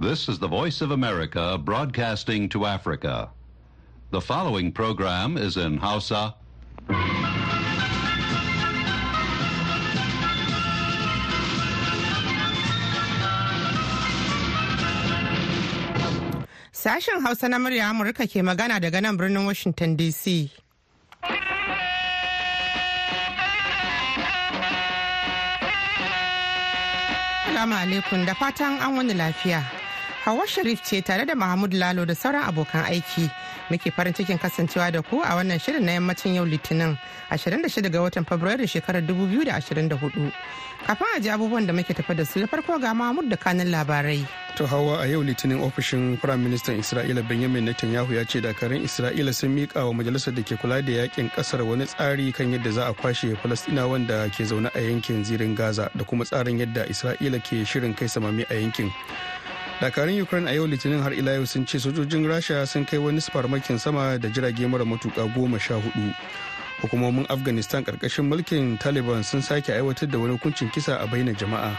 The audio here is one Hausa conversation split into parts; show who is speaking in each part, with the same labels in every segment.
Speaker 1: This is the Voice of America broadcasting to Africa. The following program is in Hausa.
Speaker 2: Sashen Hausa na murya Amurka ke magana daga nan birnin Washington DC. Assalamu alaikum da fatan an wani lafiya. Hawa Sharif ce tare da Mahmud Lalo da sauran abokan aiki. Muke farin cikin kasancewa da ku a wannan shirin na yammacin yau Litinin 26 ga watan Fabrairu shekarar 2024. Kafin a ji abubuwan da muke tafa da su da farko ga Mahmud da kanin labarai.
Speaker 3: To hawa a yau litinin ofishin Firayim Ministan Isra'ila Benjamin Netanyahu ya ce dakarun Isra'ila sun miƙa wa majalisar da ke kula da yaƙin ƙasar wani tsari kan yadda za a kwashe Falastinawan wanda ke zaune a yankin zirin Gaza da kuma tsarin yadda Isra'ila ke shirin kai samami a yankin. Dakarun ukraine a yau litinin har ila yau sun ce sojojin rasha sun kai wani farmakin sama da jirage mara matuka goma sha huɗu. Hukumomin afghanistan ƙarƙashin mulkin taliban sun sake aiwatar da wani hukuncin kisa a bainar jama'a.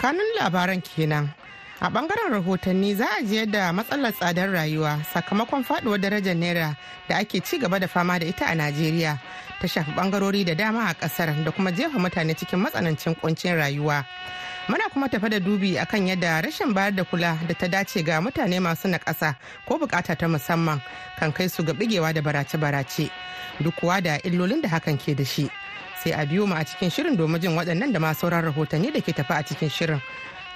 Speaker 2: Kanun labaran kenan. A ɓangaren rahotanni za a ji yadda matsalar tsadar rayuwa sakamakon faduwar darajar naira da ake ci gaba da fama da ita a najeriya ta shafi bangarori da dama a ƙasar da kuma jefa mutane cikin matsanancin kuncin rayuwa. Muna kuma tafa da dubi akan yadda rashin bayar da kula da ta dace ga mutane masu naƙasa ko buƙata ta musamman kan kai su ga bigewa da barace-barace. Duk kuwa da illolin da hakan ke da shi. Sai a biyo mu a cikin shirin domin jin waɗannan da ma sauran rahotanni da ke tafi a cikin shirin.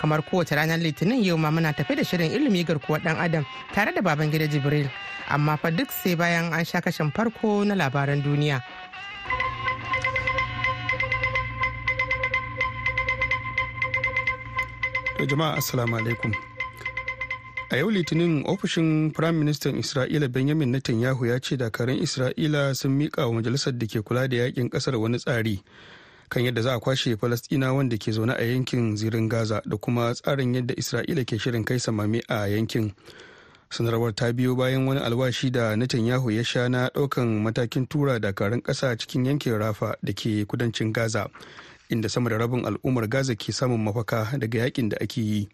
Speaker 2: Kamar kowace ranar litinin yau ma muna tafi da shirin ilimi garkuwar dan adam tare da baban gida jibril. Amma fa duk sai bayan an sha kashin farko na labaran duniya.
Speaker 3: Jama'a assalamu alaikum. A yau litinin ofishin firayim ministan isra'ila benjamin netanyahu ya ce dakarun isra'ila sun miƙa wa majalisar da ke kula da yaƙin ƙasar wani tsari kan yadda za a kwashe falastina wanda ke zaune a yankin zirin gaza da kuma tsarin yadda isra'ila ke shirin kai samami a yankin. Sanarwar ta biyo bayan wani alwashi da netanyahu ya sha na ɗaukan matakin tura dakarun ƙasa cikin yankin rafa da ke kudancin gaza. Inda sama da rabin al'ummar gaza ke samun mafaka daga yaƙin da ake yi.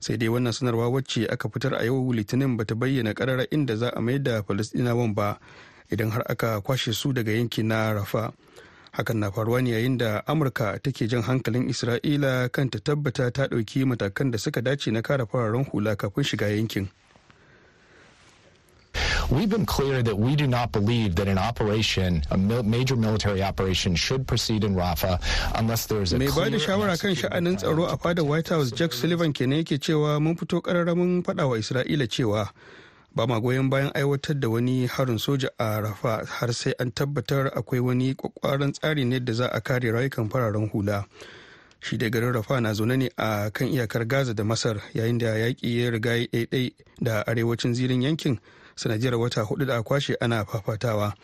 Speaker 3: Sai dai wannan sanarwa wacce aka fitar a yau litinin bata bayyana karara inda za a mayar da falastinawan ba idan har aka kwashe su daga yankin na rafa hakan na faruwa ne yayin da amurka take jan hankalin isra'ila kan ta tabbata ta ɗauki matakan da suka dace na kare fararen hula kafin shiga yankin.
Speaker 4: We've been clear that we do not believe that an operation, a major military operation, should proceed in Rafah unless there is a
Speaker 3: Mai ba da shawara kan sha'anin tsaro a fadar White House Jack Sullivan kenan yake cewa mun fito kararramin faɗa wa Isra'ila cewa ba ma goyon bayan aiwatar da wani harin soja a rafa har sai an tabbatar akwai wani kwakwaran tsari ne da za a kare rayukan fararen hula. Shi da garin rafa na zaune ne a kan iyakar gaza da masar yayin da yaƙi ya riga ɗaiɗai da arewacin zirin yankin sanadiyar wata huɗu da kwashe ana fafatawa.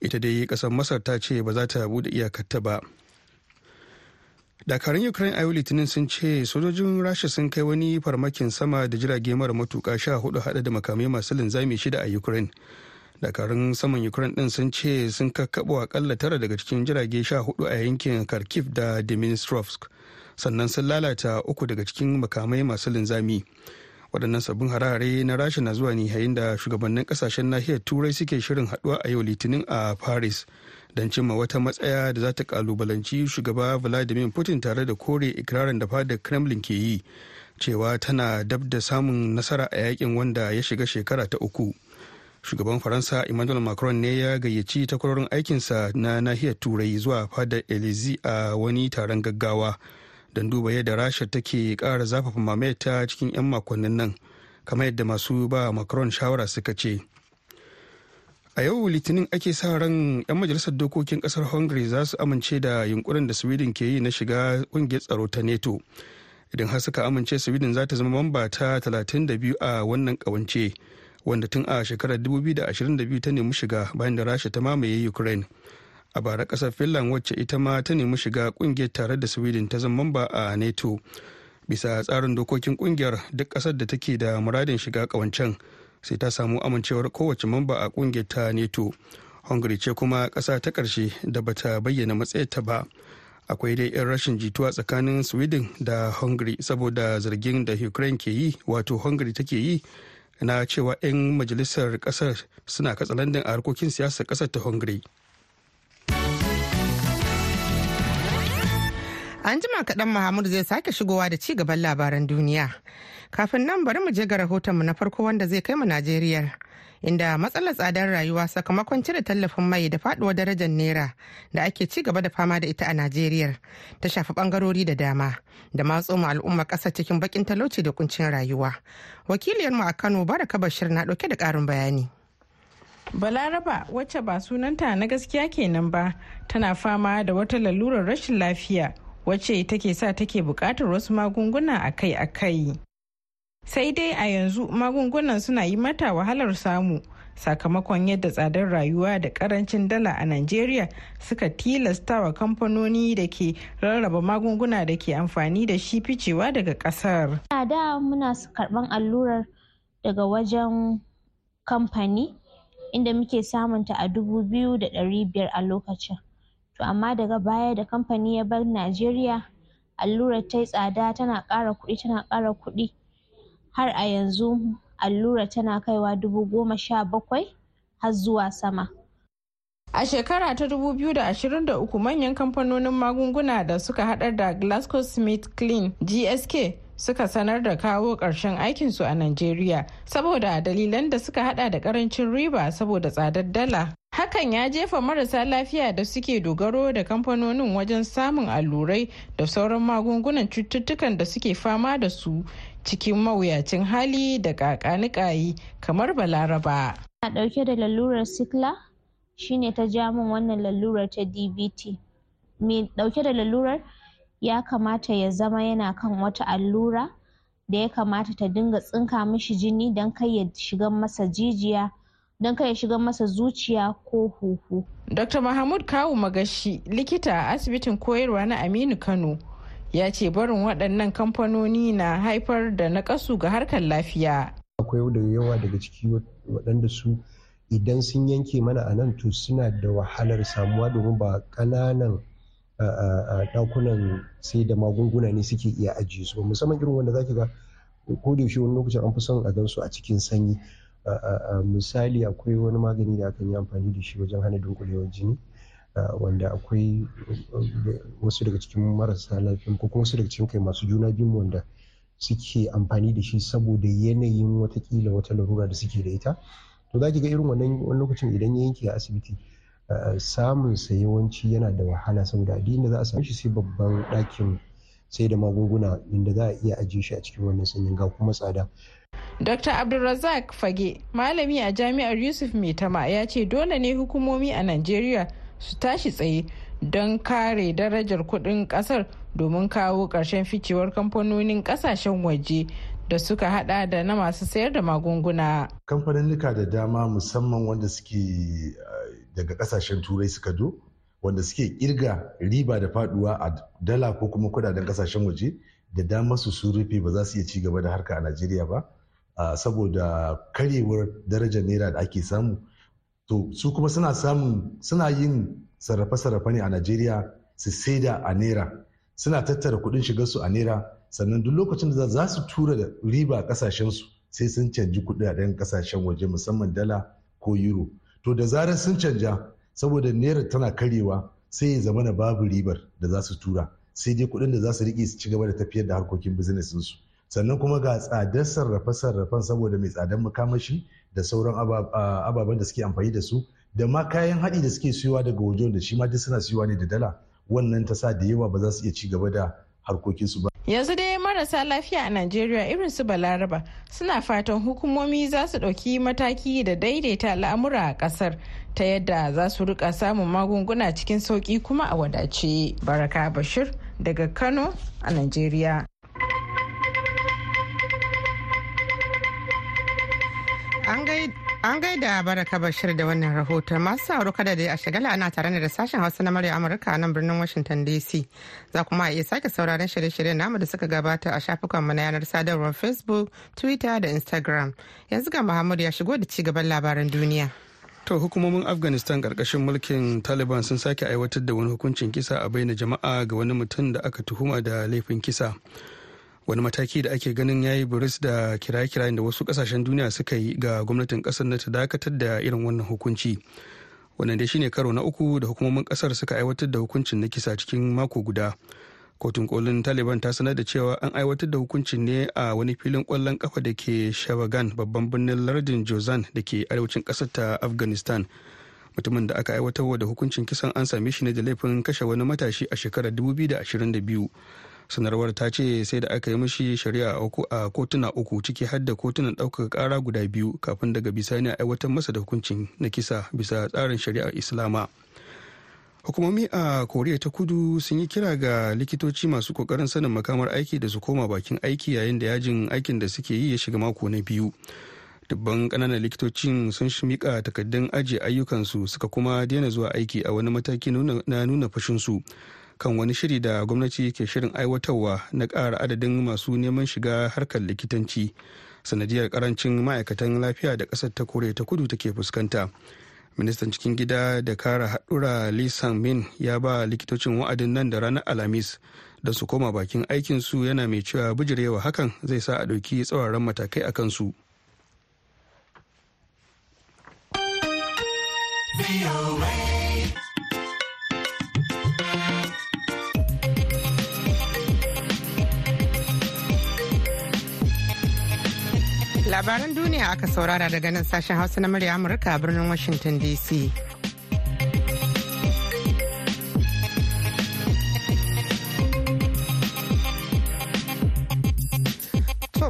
Speaker 3: Ita dai ƙasar masar ta ce ba za ta buɗe iyakarta ba. Dakarun ukraine a yau litinin sun ce sojojin rasha sun kai wani farmakin sama da jirage mara matuka sha huɗu hada da makamai masu linzami shida a ukraine. Dakarun saman ukraine din sun ce sun kakkaɓo akalla tara daga cikin jirage sha huɗu a yankin kharkiv da dmitrovsk sannan sun lalata uku daga cikin makamai masu linzami. Waɗannan sabbin harare na rasha na zuwa ne yayin da shugabannin ƙasashen nahiyar turai suke shirin haɗuwa a yau litinin a paris don cimma wata matsaya da za ta kalubalanci shugaba vladimir putin tare da kore ikirarin da fadar kremlin ke yi cewa tana dab da samun nasara a yaƙin wanda ya shiga shekara ta uku. Shugaban faransa emmanuel macron ne ya gayyaci takwarorin aikinsa na nahiyar turai zuwa fadar elizi a wani taron gaggawa. Don duba yadda rasha take kara zafafa mamayata cikin 'yan makonnin nan kamar yadda masu ba macron shawara suka ce. A yau litinin ake sa ran 'yan majalisar dokokin ƙasar hungary za su amince da yunkurin da sweden ke yi na shiga ƙungiyar tsaro ta neto idan har suka amince sweden za ta zama mamba ta 32 a wannan kawance wanda tun a shekarar 2022 ta nemi shiga bayan da rasha ta mamaye ukraine. A bara ƙasar finland wacce ita ma ta nemi shiga ƙungiyar tare da sweden ta zama mamba a neto bisa tsarin dokokin ƙungiyar duk ƙasar da take da muradin shiga kawancen sai ta samu amincewar kowace mamba a ƙungiyar ta neto hungary ce kuma kasa ta ƙarshe da bata bayyana matsayarta ba. Akwai dai 'yan rashin jituwa tsakanin sweden da hungary saboda zargin da ukraine ke yi wato hungary take yi na cewa 'yan majalisar ƙasar suna katsalandan a harkokin siyasar ƙasar ta hungary.
Speaker 2: An jima kaɗan mahamud zai sake shigowa da ci gaban labaran duniya. Kafin nan bari mu je ga rahotonmu na farko wanda zai kai mu najeriya inda matsalar tsadar rayuwa sakamakon cire tallafin mai da faduwar darajar naira da ake ci gaba da fama da ita a najeriya ta shafi bangarori da dama da matso mu al'umma ƙasar cikin bakin talauci da kuncin rayuwa. Wakiliyarmu a kano baraka bashir na ɗauke da ƙarin bayani.
Speaker 5: Balaraba wacce ba sunanta na gaskiya kenan ba tana fama da wata lalurar rashin lafiya. Wacce take sa take buƙatar wasu magunguna akai-akai sai dai a yanzu magungunan suna yi mata wahalar samu sakamakon yadda tsadar rayuwa da ƙarancin dala a Najeriya suka tilasta wa kamfanoni da ke rarraba magunguna da ke amfani da shi ficewa daga ƙasar.
Speaker 6: A da muna karɓan allurar daga wajen kamfani inda muke samunta a dubu biyu da ɗari biyar a lokacin. To amma daga baya da kamfani ya bar Najeriya allurar ta yi tsada tana ƙara kuɗi tana ƙara kuɗi har a yanzu allura tana kaiwa dubu goma sha bakwai har zuwa sama.
Speaker 5: A shekara ta 2023 manyan kamfanonin magunguna da suka haɗar da GlaxoSmithKline GSK suka sanar da kawo ƙarshen aikinsu a Najeriya saboda dalilan da suka hada da ƙarancin riba saboda tsadar dala. Hakan ya jefa marasa lafiya da suke dogaro da kamfanonin wajen samun allurai da sauran magungunan cututtukan da suke fama da su cikin mawuyacin hali da kakanikayi kamar balaraba.
Speaker 6: Na ɗauke da lalurar sikla shine ta ja min wannan lalurar ta DBT. Mai ɗauke da lalurar ya kamata ya zama yana kan wata allura da ya kamata ta dinga tsinka mishi jini don kai ya shiga masa jijiya don kai ya shiga masa zuciya ko huhu.
Speaker 5: Dr. Mahmud Kawu Magashi likita a asibitin koyarwa na Aminu Kano ya ce barin waɗannan kamfanoni na haifar da naƙasu ga harkar lafiya.
Speaker 7: Akwai da yawa daga ciki waɗanda su idan sun yanke mana a nan to suna da wahalar samuwa domin ba ƙananan ɗakunan sai da magunguna ne suke iya ajiye su. Musamman irin wanda zaki ga ko da yaushe wani lokacin an fi son a gan su a cikin sanyi. Misali akwai wani magani da akan yi amfani da shi wajen hana dunkulewar jini wanda akwai wasu daga cikin marasa lafiya ko kuma wasu daga cikin kai masu juna biyu wanda suke amfani da shi saboda yanayin wataƙila wata larura da suke da ita. To za ki ga irin wannan lokacin idan ya yanke a asibiti samun sa yawanci yana da wahala saboda addini da za a samu shi sai babban ɗakin sai da magunguna inda za a iya ajiye shi a cikin wannan sanyin ga kuma tsada
Speaker 5: Dr. Abdulrazak Fage, malami a jami'ar Yusuf Maitama ya ce dole ne hukumomi a Najeriya su tashi tsaye don kare darajar kuɗin ƙasar domin kawo ƙarshen ficewar kamfanonin ƙasashen waje da suka hada da na masu sayar da magunguna.
Speaker 8: Kamfaninnika da dama musamman wanda suke daga ƙasashen turai suka do wanda suke ƙirga riba da faɗuwa a dala ko kuma kuɗaɗen ƙasashen waje da dama su su rufe ba za su iya ci gaba da harka a Najeriya ba saboda karyewar darajar naira da ake samu. To su kuma suna samun suna yin sarrafe-sarrafe ne a najeriya su saida a naira. Suna tattara kuɗin shigar su a naira sannan duk lokacin da za su tura da riba ƙasashen su sai sun canji kuɗaɗen ƙasashen waje musamman dala ko euro. To da zarar sun canja saboda naira tana karyewa sai ya zama na babu ribar da za su tura. Sai dai kuɗin da za su riƙe su ci gaba da tafiyar da harkokin businessin su sannan kuma ga tsadar sarrafe-sarrafen saboda mai tsadar makamashi da sauran ababen da suke amfani da su da ma kayan haɗi da suke siyowa daga wajen da shi ma duk suna siyowa ne da dala. Wannan ta sa da yawa ba za su iya ci gaba da harkokinsu ba.
Speaker 5: Yanzu dai marasa lafiya a najeriya irin su balaraba suna fatan hukumomi za su ɗauki mataki da daidaita al'amura a ƙasar ta yadda za su riƙa samun magunguna cikin sauƙi kuma a wadace. Baraka bashir daga kano a najeriya.
Speaker 2: An gaida Baraka Bashir da wannan rahoton masu sauro kada da a shagala ana tare da sashen Hausa na murya Amurka a nan birnin Washington DC. Za kuma iya sake sauraron shirye-shiryen namu da suka gabata a shafukanmu na yanar sadarwar Facebook, Twitter da Instagram. Yanzu ga Muhammadu ya shigo da ci gaban labaran duniya.
Speaker 3: To hukumomin Afghanistan ƙarƙashin mulkin Taliban sun sake aiwatar da wani hukuncin kisa a baina jama'a ga wani mutum da aka tuhuma da laifin kisa. Wani mataki da ake ganin yayi buris da kiraye-kirayen da wasu ƙasashen duniya suka yi ga gwamnatin ƙasar na ta dakatar da irin wannan hukunci. Wannan dai shine karo na uku da hukumomin ƙasar suka aiwatar da hukuncin na kisa cikin mako guda. kotun kolin taliban ta sanar da cewa an aiwatar da hukuncin ne a wani filin ƙwallon kafa da ke shavagan babban birnin lardin jozan da ke arewacin ƙasar ta afghanistan mutumin da aka aiwatar da hukuncin kisan an same shi ne da laifin kashe wani matashi a shekarar 2022 sanarwar ta ce sai da aka yi mishi shari'a a kotuna uku ciki har da kotunan ɗaukaka ƙara guda biyu kafin daga bisani a aiwatar masa da hukuncin na kisa bisa tsarin shari'ar islama. Hukumomi a koriya ta kudu sun yi kira ga likitoci masu ƙoƙarin sanin makamar aiki da su koma bakin aiki yayin da yajin aikin da suke yi ya shiga mako na biyu. Dubban ƙananan likitocin sun mika takaddun ajiye ayyukansu suka kuma daina zuwa aiki a wani mataki na nuna fashinsu kan wani shiri da gwamnati ke shirin aiwatarwa na ƙara adadin masu neman shiga harkar likitanci sanadiyar ƙarancin ma'aikatan lafiya da ƙasar ta koriya ta kudu take fuskanta. Ministan cikin gida da kara haɗura lisan min ya ba likitocin wa'adin nan da ranar alhamis da su koma bakin aikinsu yana mai cewa bijirewa hakan zai sa a ɗauki tsauraran matakai a kansu.
Speaker 2: Labaran duniya aka saurara daga nan sashen hausa na murya amurka a birnin washington dc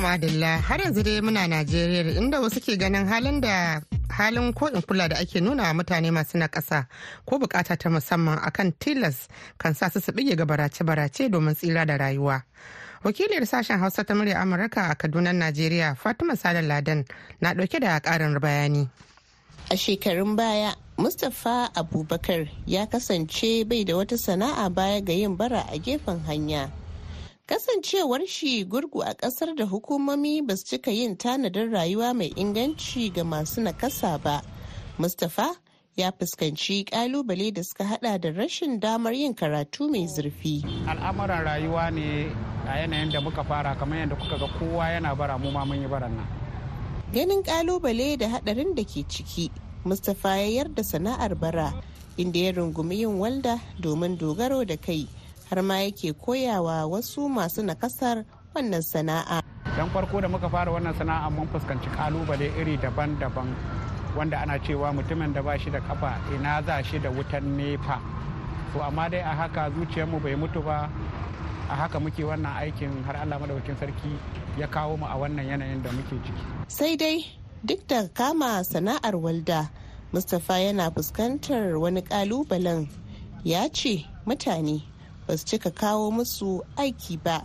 Speaker 2: madalla har yanzu dai muna najeriya inda wasu ke ganin halin da halin ko kula da ake nuna wa mutane masu na ƙasa ko buƙata ta musamman akan tilas kan sa su su bige ga barace-barace domin tsira da rayuwa. Wakiliyar sashen hausa ta murya amurka a kaduna najeriya fatima sada ladan na ɗauke da karin bayani.
Speaker 9: A shekarun baya mustapha abubakar ya kasance bai da wata sana'a baya ga yin bara a gefen hanya. Kasancewar shi gurgu a ƙasar da hukumomi ba su cika yin tanadin rayuwa mai inganci ga masu nakasa ba mustapha ya fuskanci ƙalubale da suka hada da rashin damar yin karatu mai zurfi.
Speaker 10: Al'amuran rayuwa ne a yanayin da muka fara kamar yadda kuka ga kowa yana bara mu ma mun yi baran nan.
Speaker 9: Ganin ƙalubale da hadarin da ke ciki mustapha ya yarda sana'ar bara inda ya rungumi yin walda domin dogaro da kai har ma yake koyawa wasu masu nakasar wannan sana'a.
Speaker 10: Dan farko da muka fara wannan sana'a mun fuskanci ƙalubale iri daban-daban. Wanda ana cewa mutumin da ba shi da kafa ina za shi da wutan nefa. To amma dai a haka zuciyarmu bai mutu ba a haka muke wannan aikin har allah madaukakin sarki ya kawo mu a wannan yanayin da muke ciki.
Speaker 9: Sai dai duk da kama sana'ar walda mustapha yana fuskantar wani kalubalen ya ce mutane ba su cika kawo musu aiki ba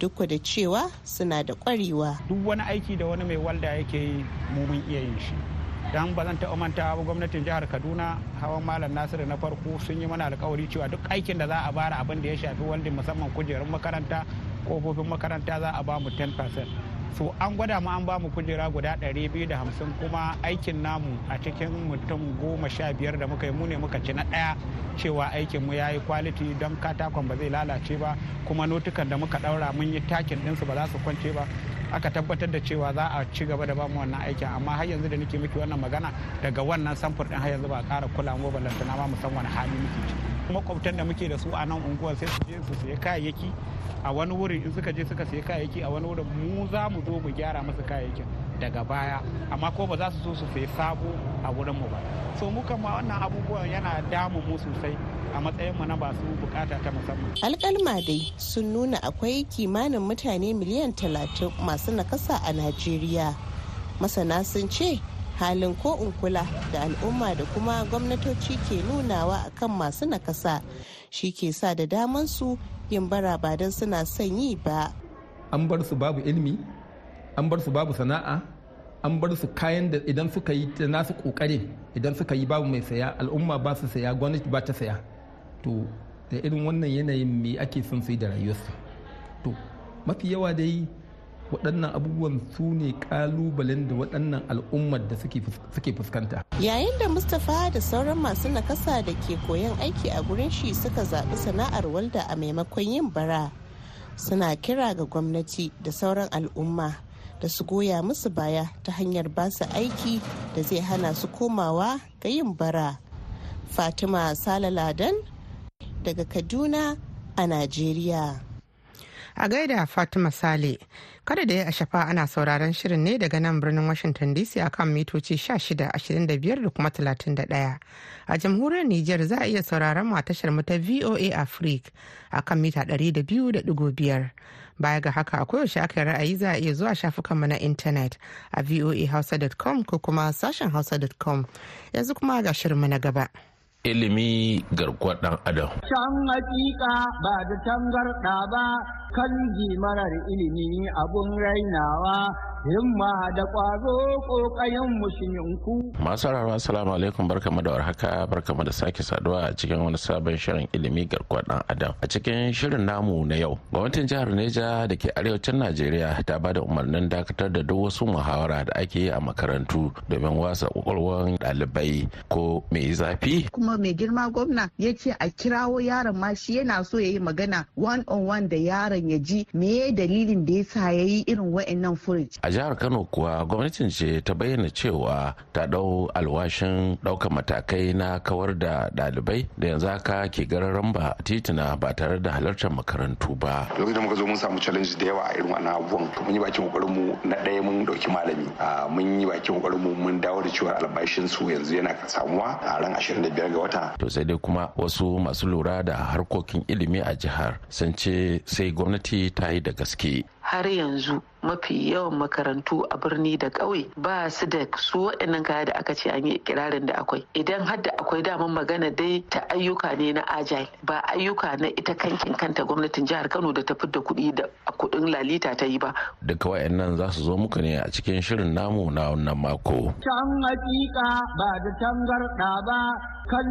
Speaker 9: duk da cewa suna da kwarewa
Speaker 10: duk wani aiki da wani mai walda yake yi mu mun iya yin shi. Dan ba zan taɓa manta ba gwamnatin jihar kaduna hawan malam nasiru na farko sun yi mana alkawari cewa duk aikin da za a bara abin da ya shafi waldin musamman kujerun makaranta kofofin makaranta za a ba mu 10% so an gwada mu an ba mu kujera guda 250 kuma aikin namu a cikin mutum goma sha biyar da muka yi mu ne muka ci na ɗaya cewa aikin mu yayi kwaliti don katakon ba zai lalace ba kuma notukan da muka ɗaura mun yi takin ɗinsu ba za su kwance ba. Aka tabbatar da cewa za a ci gaba da ba mu wannan aikin. Amma har yanzu da nake miki wannan magana daga wannan samfur din har yanzu ba a ƙara kula mu balantana ma musamman hali muke ciki. Makwabtan da muke da su a nan unguwar sai su je su siya kayayyaki a wani wurin in suka je suka siya kayayyaki a wani wurin mu za mu zo mu gyara musu kayayyakin. Daga baya amma ko ba za su so su sayi sabo a wurin mu ba. So mu kan ma wannan abubuwan yana damu mu sosai a matsayin mu na ba su buƙata ta musamman.
Speaker 9: Alƙalma dai sun nuna akwai kimanin mutane miliyan talatin masu nakasa a najeriya. Masana sun ce halin ko in kula da al'umma da kuma gwamnatoci ke nunawa akan masu nakasa shi ke sa da daman su yin bara ba don suna son yi ba.
Speaker 11: An bar su babu ilimi an bar su babu sana'a an bar su kayan da idan suka yi ta nasu kokare idan suka yi babu mai saya al'umma ba su saya gwamnati ba ta saya. To da irin wannan yanayin me ake son su yi da rayuwarsu? To mafi yawa dai waɗannan abubuwan su ne ƙalubalen da waɗannan al'ummar da suke fuskanta.
Speaker 9: Yayin da mustapha da sauran masu nakasa da ke koyon aiki a gurin shi suka zaɓi sana'ar walda a maimakon yin bara suna kira ga gwamnati da sauran al'umma. Da su goya musu baya ta hanyar ba su aiki da zai hana su komawa ga yin bara. Fatima salaladan daga kaduna a najeriya.
Speaker 2: A gaida fatima sale kada da ya a shafa ana sauraron shirin ne daga nan birnin washington dc akan mitoci 1625 da kuma 31 a jamhuriyar niger za a iya sauraron mu a tashar mu ta voa africa akan mita 200.5 baya ga haka akwai yaushe aka ra'ayi za a iya zuwa shafukanmu na intanet a voahausa.com ko kuma sashen hausa.com yanzu kuma ga shirinmu na gaba.
Speaker 12: Ilimi garkuwar dan adam.
Speaker 13: Can hakika ba da tangarɗa ba kan marar ilimi abun rainawa himma da ƙwazo ƙoƙayen musulminku.
Speaker 12: Masu rarwa salamu alaikum barkamu da warhaka barkamu da sake saduwa a cikin wani sabon shirin ilimi garkuwar dan adam. A cikin shirin namu na yau, gwamnatin jihar Neja da ke arewacin Najeriya ta ba da umarnin dakatar da duk wasu muhawara da ake yi a makarantu domin wasa kwakwalwar ɗalibai ko mai zafi.
Speaker 14: Kuma mai girma gwamna ya ce a kirawo yaron ma shi yana so ya yi magana one on one da yaron ya ji me dalilin da ya sa ya yi irin wa'annan furuci.
Speaker 12: a jihar kano kuwa gwamnatin ce ta bayyana cewa ta ɗau alwashin ɗaukar matakai na kawar da ɗalibai da yanzu haka ke gararan ba titina ba tare da halartar makarantu ba
Speaker 15: lokacin da muka zo mun samu challenge da yawa a irin wannan abubuwan mun yi bakin ƙoƙarin mu na ɗaya mun ɗauki malami mun yi bakin ƙoƙarin mu mun dawo da cewa albashin su yanzu yana samuwa a ran 25 ga wata.
Speaker 12: To sai dai kuma wasu masu lura da harkokin ilimi a jihar sun ce sai gwamnati ta yi da gaske.
Speaker 16: Har yanzu mafi yawan makarantu a birni da ƙauye ba su da su waɗannan kaya da aka ce an yi ikirarin da akwai. Idan har da akwai daman magana dai ta ayyuka ne na agile ba ayyuka na ita kankin kanta gwamnatin jihar kano da ta fidda kuɗi da kuɗin lalita ta yi ba.
Speaker 12: Duka waɗannan za su zo muku ne a cikin shirin namu na wannan mako.
Speaker 13: Can hakika ba da tangarɗa ba kan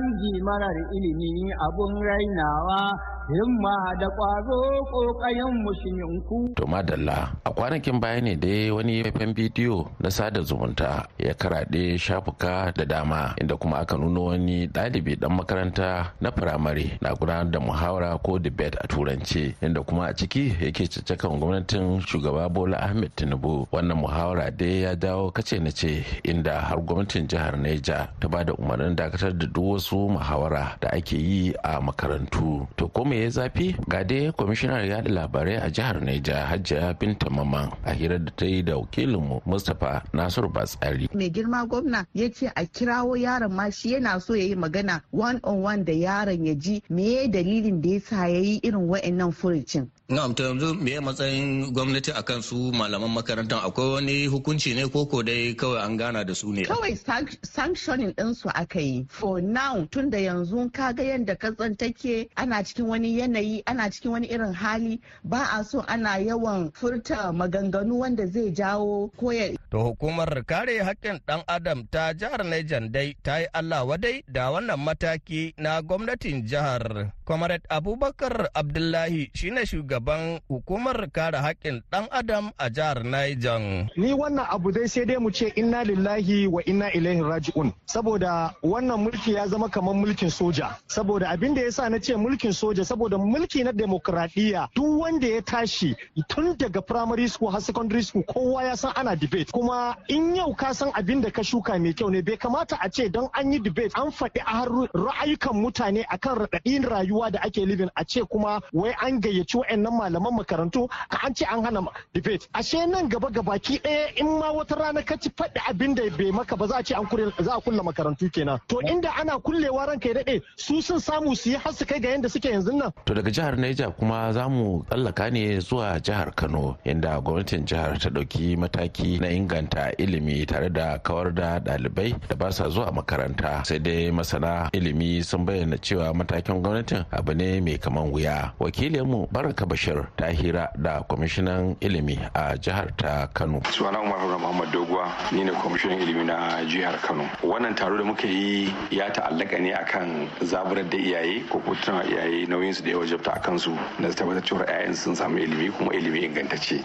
Speaker 13: marar ilimi abun rainawa. Himma da ƙwazo ƙoƙayen musulminku.
Speaker 12: To madalla a kwanakin baya ne dai wani faifan bidiyo na sada zumunta ya karaɗe shafuka da dama inda kuma aka nuna wani ɗalibi ɗan makaranta na firamare na gudanar da muhawara ko debate a turance inda kuma a ciki yake caccakan gwamnatin shugaba Bola Ahmed Tinubu wannan muhawara dai ya dawo kace na ce inda har gwamnatin jihar Neja ta ba da umarnin dakatar da duk wasu muhawara da ake yi a makarantu. To ko me ya zafi ga dai kwamishinar yada labarai a jihar Neja Hajiya Binta Maman a hirar da ta yi da wakilinmu Mustapha Nasiru Batsari.
Speaker 14: Mai girma gwamna ya ce a kirawo yaron ma shi yana so ya yi magana one on one da yaron ya ji me dalilin da ya sa ya yi irin wa'annan furucin.
Speaker 17: Na'am to yanzu me ya matsayin gwamnati akan su malaman makarantar akwai wani hukunci ne koko dai kawai an gana da su ne.
Speaker 14: Kawai sanctioning din su aka yi. For now tun da yanzu kaga yadda katsan take ana cikin wani yanayi ana cikin wani irin hali ba a so ana yawan furta maganganu wanda zai jawo koya.
Speaker 18: To hukumar kare haƙƙin ɗan adam ta jihar Niger dai ta yi Allah wadai da wannan mataki na gwamnatin jihar. Comrade Abubakar Abdullahi shine shugaban hukumar kare haƙƙin ɗan adam a jihar Niger.
Speaker 19: Ni wannan abu dai sai dai mu ce inna lillahi wa inna ilaihi raji'un. Saboda wannan mulki ya zama kamar mulkin soja. Saboda abin da yasa na ce mulkin soja saboda mulki na demokradiyya duk wanda ya tashi tun daga primary school har secondary school kowa ya san ana debate. Kuma in yau ka san abin da ka shuka mai kyau ne bai kamata a ce don an yi debate an faɗi a ra'ayukan mutane akan raɗaɗin rayuwa da ake living a ce kuma wai an gayyaci wa'annan malaman makarantu ka an ce an hana debate. Ashe nan gaba gabaki ɗaya in ma wata rana ka ci faɗi abin da bai maka ba za a ce an za a kulle makarantu kenan. To inda ana kullewa ranka ya daɗe su sun samu su yi har su kai ga yanda suke yanzu nan.
Speaker 12: To daga jihar Niger kuma za mu tsallaka ne zuwa jihar Kano inda gwamnatin jihar ta ɗauki mataki na inganta inganta ilimi tare da kawar da ɗalibai da ba sa zuwa makaranta. Sai dai masana ilimi sun bayyana cewa matakin gwamnatin abu ne mai kaman wuya. Wakilinmu baraka bashir ta hira da kwamishinan ilimi a jihar ta kano.
Speaker 15: Sunana umar muhammad doguwa ni ne kwamishinan ilimi na jihar kano. Wannan taro da muka yi ya ta'allaka ne akan zaburar da iyaye ko kuma iyaye nauyin su da ya wajabta a kansu na tabbatar cewa 'ya'yan sun samu ilimi kuma ilimi ingantacce.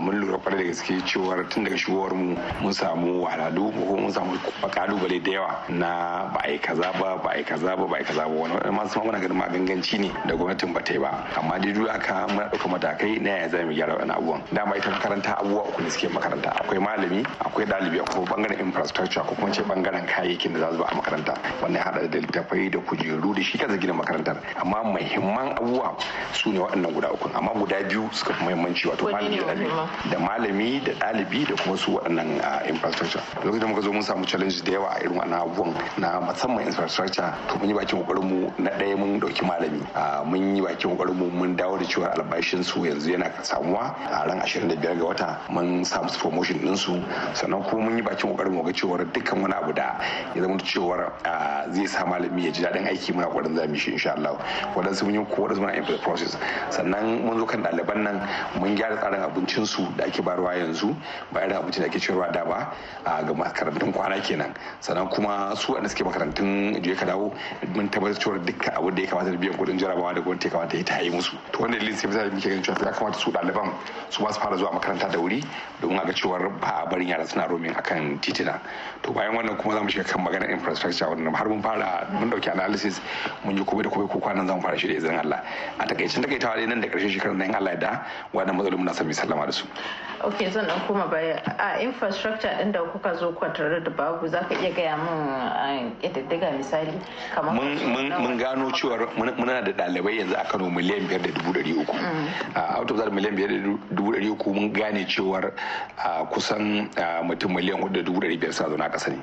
Speaker 15: Mun lura ƙwarai da gaske cewar tun daga shigowar mu mun samu wahalhalu ko mun samu ƙalubale da yawa na ba a yi kaza ba ba a yi kaza ba ba a yi kaza ba. Wani masu muna ganin maganganci ne da gwamnatin ba ta yi ba. Amma dai duk aka muna ɗauka matakai na yaya za mu gyara wani abubuwan. Dama ita makaranta abubuwa uku ne suke makaranta. Akwai malami akwai ɗalibi akwai ɓangaren infrastructure ko kuma ce ɓangaren kayayyakin da za su ba a makaranta. Wannan ya haɗa da littattafai da kujeru da shi kansa gina makarantar. Amma muhimman abubuwa su ne waɗannan guda uku. Amma guda biyu suka fi muhimmanci wato malami da ɗalibi. da malami da ɗalibi da kuma su waɗannan infrastructure. Lokacin da muka zo mun samu challenge da yawa a irin wannan abubuwan na musamman infrastructure to mun yi bakin ƙoƙarin mu na ɗaya mun ɗauki malami. Mun yi bakin ƙoƙarin mu mun dawo da cewa albashin su yanzu yana samuwa. A ran 25 ga wata mun samu su promotion din su. Sannan kuma mun yi bakin ƙoƙarin mu ga cewa dukkan wani abu da ya zama cewa zai sa malami ya ji daɗin aiki muna ƙoƙarin za mu shi insha Allah. Wadansu mun yi ko wadansu muna in process. Sannan mun zo kan ɗaliban nan mun gyara tsarin abincin su da ake bayarwa yanzu. Ba irin abincin da ake cewa da ba ga makarantun kwana kenan. Sannan kuma su wanda suke makarantun je ka dawo mun tabbatar cewa dukkan abu da ya kamata da biyan kuɗin jarabawa da gwamnati kamata ya ta yi musu. To wanda dalilin sai misali muke ganin cewa ya kamata su ɗaliban su ma su fara zuwa makaranta da wuri domin a ga cewa ba a barin yara suna romin akan titina. To bayan wannan kuma za mu shiga kan maganar infrastructure wannan har mun fara mun ɗauki analysis mun yi komai da komai ko kwanan za mu fara shi da izinin Allah. A takaicin takaitawa dai nan da ƙarshen shekarar nan Allah ya da wannan matsalolin muna mu sallama da su.
Speaker 5: Ok zan dan koma baya a infrastructure din da kuka zo kwatarar da babu za ka iya gaya min ƙididdiga misali kamar
Speaker 15: mun gano cewar muna da ɗalibai yanzu a kano miliyan biyar da dubu ɗari uku. A out of that miliyan biyar da dubu ɗari uku mun gane cewar kusan mutum miliyan huɗu da dubu ɗari biyar suna zaune a ƙasa ne.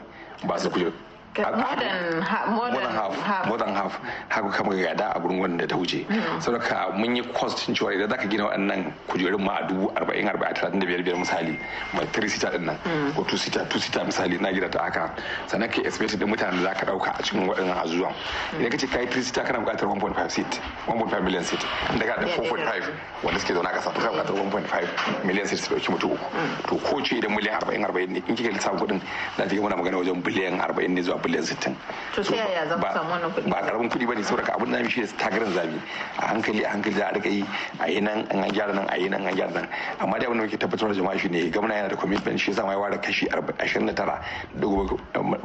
Speaker 15: Ba su kujeru
Speaker 5: more than half
Speaker 15: more than half. haka kama gada a gurin wanda ta wuce. Saboda mun yi cost cin cewa idan zaka gina waɗannan kujerun ma a dubu arba'in arba'in talatin da biyar biyar misali mai three seater ɗin nan ko two seater two seater misali na gida ta haka. Sannan ka expect din mutanen da zaka ɗauka a cikin waɗannan azuwan idan ka ce kai three seater kana buƙatar 1.5 seat 1.5 million seat. Inda ka da 4.5 wanda suke zaune a ƙasa kana buƙatar 1.5 million seat su ɗauki mutum uku. To ko ce idan miliyan arba'in arba'in ne in kika lissafin kuɗin za ta ga muna magana wajen biliyan arba'in ne zuwa biliyan sittin.
Speaker 5: To ta yaya za ku samu wannan kuɗi?
Speaker 15: Ba ƙaramin kuɗi ba ne saboda abin da shi ne tagarin zabi a hankali a hankali za a riƙa yi a yi nan an gyara nan a yi nan an gyara nan amma dai abin da muke tabbatar da jama'a shi ne gwamna yana da commitment shi yasa ma ya ware kashi ashirin da tara da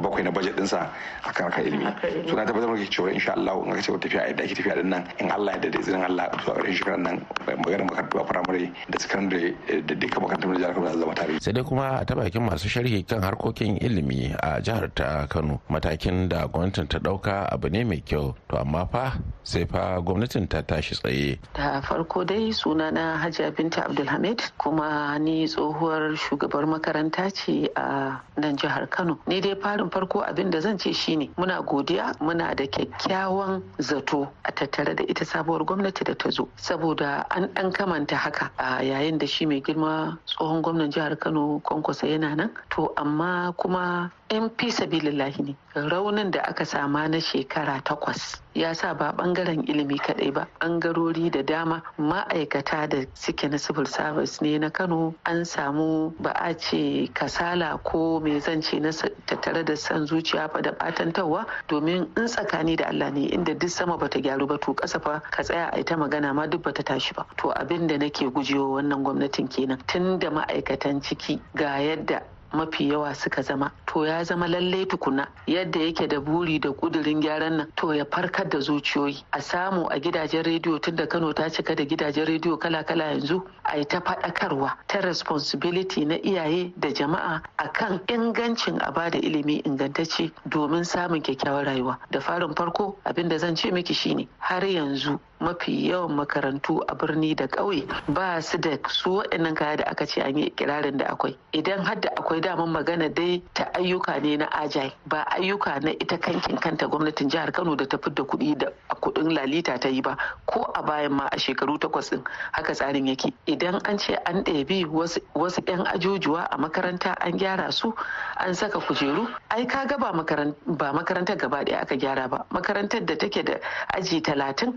Speaker 15: bakwai na budget ɗinsa a kan harkar ilimi. To na tabbatar da cewa insha Allah in aka ce tafiya a yadda ake tafiya ɗin nan in Allah ya da izinin Allah zuwa ƙarshen shekarar nan magana makarantu a firamare da sakandare da dukkan makarantun da jihar Kano za zama tare.
Speaker 12: Sai dai kuma a ta bakin masu sharhi kan harkokin ilimi a jihar ta Kano matakin da gwamnatin ta ɗauka abu ne mai kyau. To amma fa sai fa gwamnatin ta tashi tsaye.
Speaker 16: Da farko dai suna na hajiya binta abdulhamid kuma ni tsohuwar shugabar makaranta ce a nan jihar kano. Ni dai farin farko abin da zan ce shine muna godiya muna da kyakkyawan zato a tattare da ita sabuwar gwamnati da ta zo. Saboda an dan kamanta haka a yayin da shi mai girma tsohon gwamnan jihar kano kwankwasa yana nan. To amma kuma yan fi sabilillahi ne. Raunin da aka sama na shekara takwas ya sa ba ɓangaren ilimi kadai ba bangarori da dama ma'aikata da suke na civil service ne na kano an samu ba a ce kasala ko mai zance na tattare da san zuciya da batantarwa domin in tsakani da allah ne inda duk sama bata gyaru ba to kasa fa ka tsaya a ita magana ma duk bata tashi ba. To abin da nake gujewa wannan gwamnatin kenan tun da ma'aikatan ciki ga yadda mafi yawa suka zama to ya zama lallai tukuna yadda yake da buri da kudirin gyaran nan to ya farkar da zuciyoyi. A samu a gidajen rediyo tun da kano ta cika da gidajen rediyo kala-kala yanzu a yi ta faɗakarwa ta responsibility na iyaye da jama'a akan ingancin a ba da ilimi ingantacce domin samun kyakkyawar rayuwa. Da farin farko abin da zan ce miki shine har yanzu mafi yawan makarantu a birni da ƙauye ba su da su waɗannan kaya da aka ce an yi ikirarin da akwai. Idan har da akwai daman magana dai ta ayyuka ne na ajai ba ayyuka na ita kankin kanta gwamnatin jihar kano da ta fidda kuɗi da kuɗin lalita ta yi ba ko a bayan ma a shekaru takwas ɗin haka tsarin yake. Idan an ce an ɗebi wasu 'yan ajujuwa a makaranta an gyara su an saka kujeru ai ka ga ba makarantar gaba ɗaya aka gyara ba. Makarantar da take da aji talatin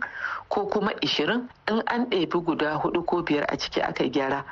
Speaker 16: ko kuma ishirin in an ɗebi guda huɗu ko biyar a ciki aka gyara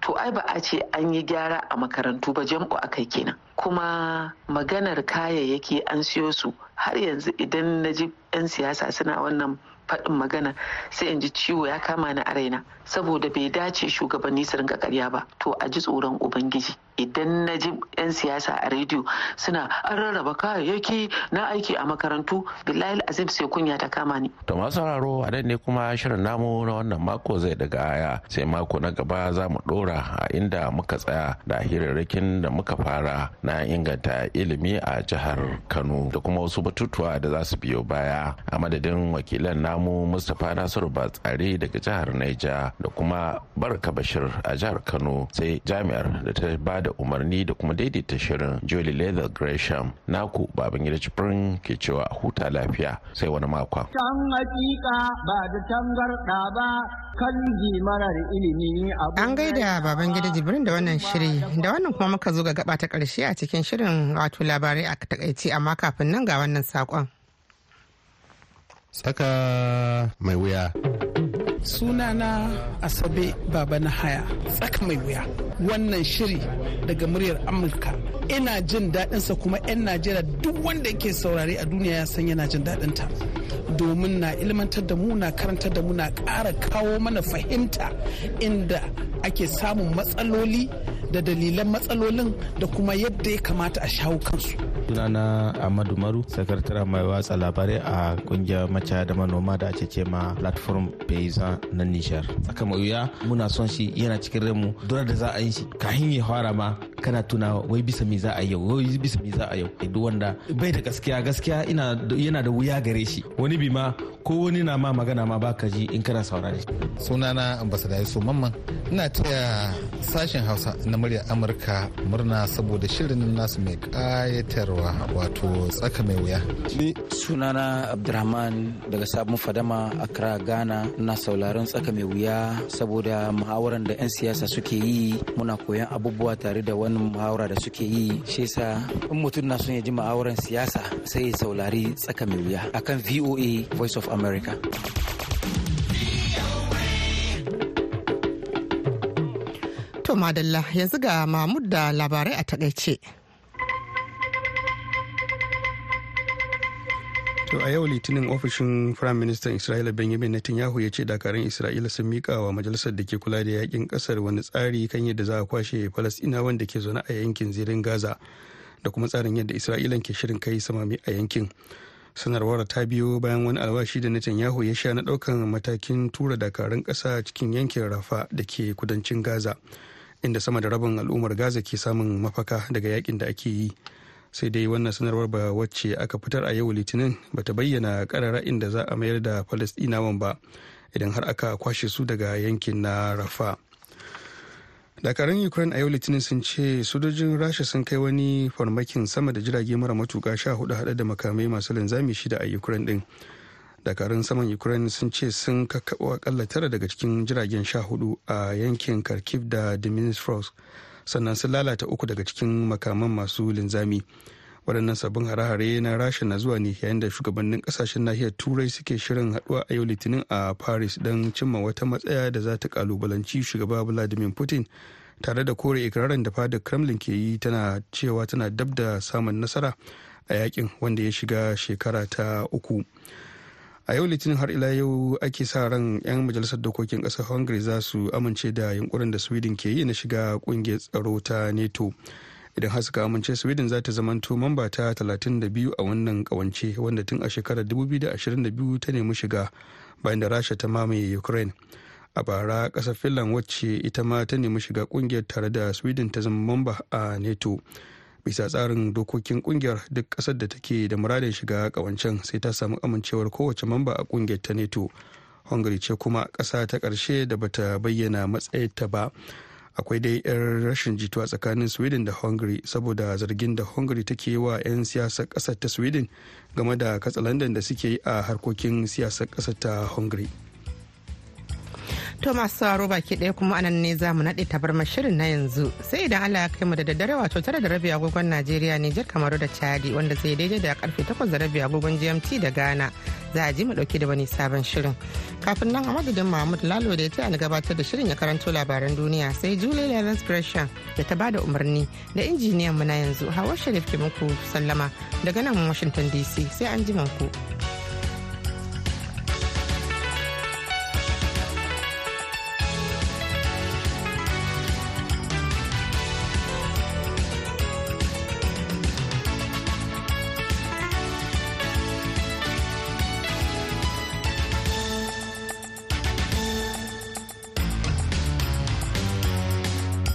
Speaker 16: to ai ba a ce an yi gyara a makarantu ba jam'u a kai kenan. Kuma maganar kayayyaki an siyo su har yanzu idan na ji 'yan siyasa suna wannan faɗin magana sai in ji ciwo ya kama ni a raina saboda bai dace shugabanni su rinka karya ba. To a ji tsoron ubangiji. Idan na ji 'yan siyasa a rediyo suna an rarraba kayayyaki na aiki a makarantu billahi azim sai kunya ta kama ni.
Speaker 12: To masu sauraro a nan ne kuma shirin namu na wannan mako zai daga aya. Sai mako na gaba za mu dora a inda muka tsaya da hirarrakin da muka fara na inganta ilimi a jihar kano da kuma wasu batutuwa da za su biyo baya. A madadin wakilan namu mustapha nasiru batsare daga jihar naija da kuma barka bashir a jihar kano sai jami'ar da ta ba da umarni da kuma daidaita shirin Jolie Leather Gresham naku baban gida cifirin ke cewa huta lafiya sai wani makon.
Speaker 13: Can hakika ba da tangarɗa ba kan marar ilimi
Speaker 2: An gaida baban gida jibrin da wannan shiri da wannan kuma muka zo ga gaba ta ƙarshe a cikin shirin wato labarai a taƙaice amma kafin nan ga wannan saƙon.
Speaker 20: Tsaka mai wuya.
Speaker 21: Sunana asabe baba na haya tsaka mai wuya. Wannan shiri daga muryar amurka ina jin daɗinsa kuma 'yan najeriya duk wanda yake saurare a duniya ya san yana jin daɗinta. Domin na ilmantar da mu na karantar da mu na ƙara kawo mana fahimta inda ake samun matsaloli da dalilan matsalolin da kuma yadda ya kamata a shawo kansu.
Speaker 20: sunana Ahmadu Maru, sakataren mai watsa labarai a ƙungiyar macaya da manoma da ake ce ma platform paysan na Nishar. Wuya muna son shi yana cikin remu dole da za a yi shi kahin ya fara ma kana tuna wai bisa me za a yau wai bisa me za a yau? Duk wanda bai da gaskiya gaskiya yana da wuya gare shi. Wani bi ma ko wani na ma magana ma baka ji in kana saurare
Speaker 22: sunana ambassador Yusuf Mamman. Ina taya sashen Hausa na muryar Amurka murna saboda shirin nasu mai kayatarwa wato tsaka mai wuya.
Speaker 23: Ni sunana Abdulrahman daga sabon fadama Accra Ghana. Na sauraron tsaka mai wuya saboda muhawaran da 'yan siyasa suke yi. Muna koyan abubuwa tare da wani muhawara da suke yi shi yasa in mutum na son ya ji muhawaran siyasa sai ya saurari tsaka mai wuya akan VOA Voice of America.
Speaker 2: To madalla yanzu ga Mahmud da labarai a taƙaice.
Speaker 3: To a yau litinin ofishin Firayim Ministan Isra'ila Benjamin Netanyahu ya ce dakarun Isra'ila sun mika wa majalisar da ke kula da yaƙin ƙasar wani tsari kan yadda za a kwashe Falasɗinawan da ke zaune a yankin zirin Gaza da kuma tsarin yadda Isra'ilan ke shirin kai samami a yankin. Sanarwar ta biyo bayan wani albashi da Netanyahu ya sha na ɗaukan matakin tura dakarun ƙasa cikin yankin Rafa da ke kudancin Gaza inda sama da rabin al'ummar Gaza ke samun mafaka daga yaƙin da ake yi. Sai dai wannan sanarwar ba wacce aka fitar a yau litinin bata bayyana karara inda za a mayar da falastinawan ba idan har aka kwashe su daga yankin na rafa dakarun ukraine a yau litinin sun ce sojojin rasha sun kai wani farmakin sama da jirage mara matuka sha huɗu hada da makamai masu linzami shida a ukraine din dakarun saman ukraine sun ce sun kakkaɓo akalla tara daga cikin jiragen sha huɗu a yankin kharkiv da dimitrov sannan sun lalata uku daga cikin makaman masu linzami. Waɗannan sabbin hare-hare na rasha na zuwa ne yayin da shugabannin ƙasashen nahiyar turai suke shirin haɗuwa a yau litinin a paris don cimma wata matsaya da za ta kalubalanci shugaba vladimir putin tare da kore ikirarin da fadar kremlin ke yi tana cewa tana dab da samun nasara a yaƙin wanda ya shiga shekara ta uku. A yau litinin har ila yau ake sa ran 'yan majalisar dokokin ƙasar hungary za su amince da yunkurin da sweden ke yi na shiga ƙungiyar tsaro ta neto idan har suka amince sweden za ta zamanto mamba ta 32 a wannan kawance wanda tun a shekarar 2022 ta nemi shiga bayan da rasha ta mamaye ukraine. A bara ƙasar finland wacce ita ma ta nemi shiga ƙungiyar tare da sweden ta zama mamba a neto bisa tsarin dokokin ƙungiyar duk ƙasar da take da muradin shiga kawancen sai ta samu amincewar kowace mamba a ƙungiyar ta neto hungary ce kuma ƙasa ta ƙarshe da bata bayyana matsayinta ba. Akwai dai 'yan rashin jituwa tsakanin sweden da hungary saboda zargin da hungary take wa 'yan siyasar ƙasar ta sweden game da katsalandan da suke yi a harkokin siyasar ƙasar ta hungary.
Speaker 2: To masu baki ɗaya kuma a nan ne za mu naɗe tabarmar shirin na yanzu sai idan Allah ya kai mu da daddare wato tara da rabi agogon Najeriya Nijar Kamaru da Chadi wanda zai daidai da ƙarfe takwas da rabi agogon GMT da Ghana za a ji mu ɗauki da wani sabon shirin. Kafin nan a madadin Mahmud Lalo da ya taya ni gabatar da shirin ya karanto labaran duniya sai Julie Lawrence Gresham da ta ba da umarni da injiniyan mu na yanzu Hawa Sharif ke muku sallama daga nan Washington DC sai an ji ku.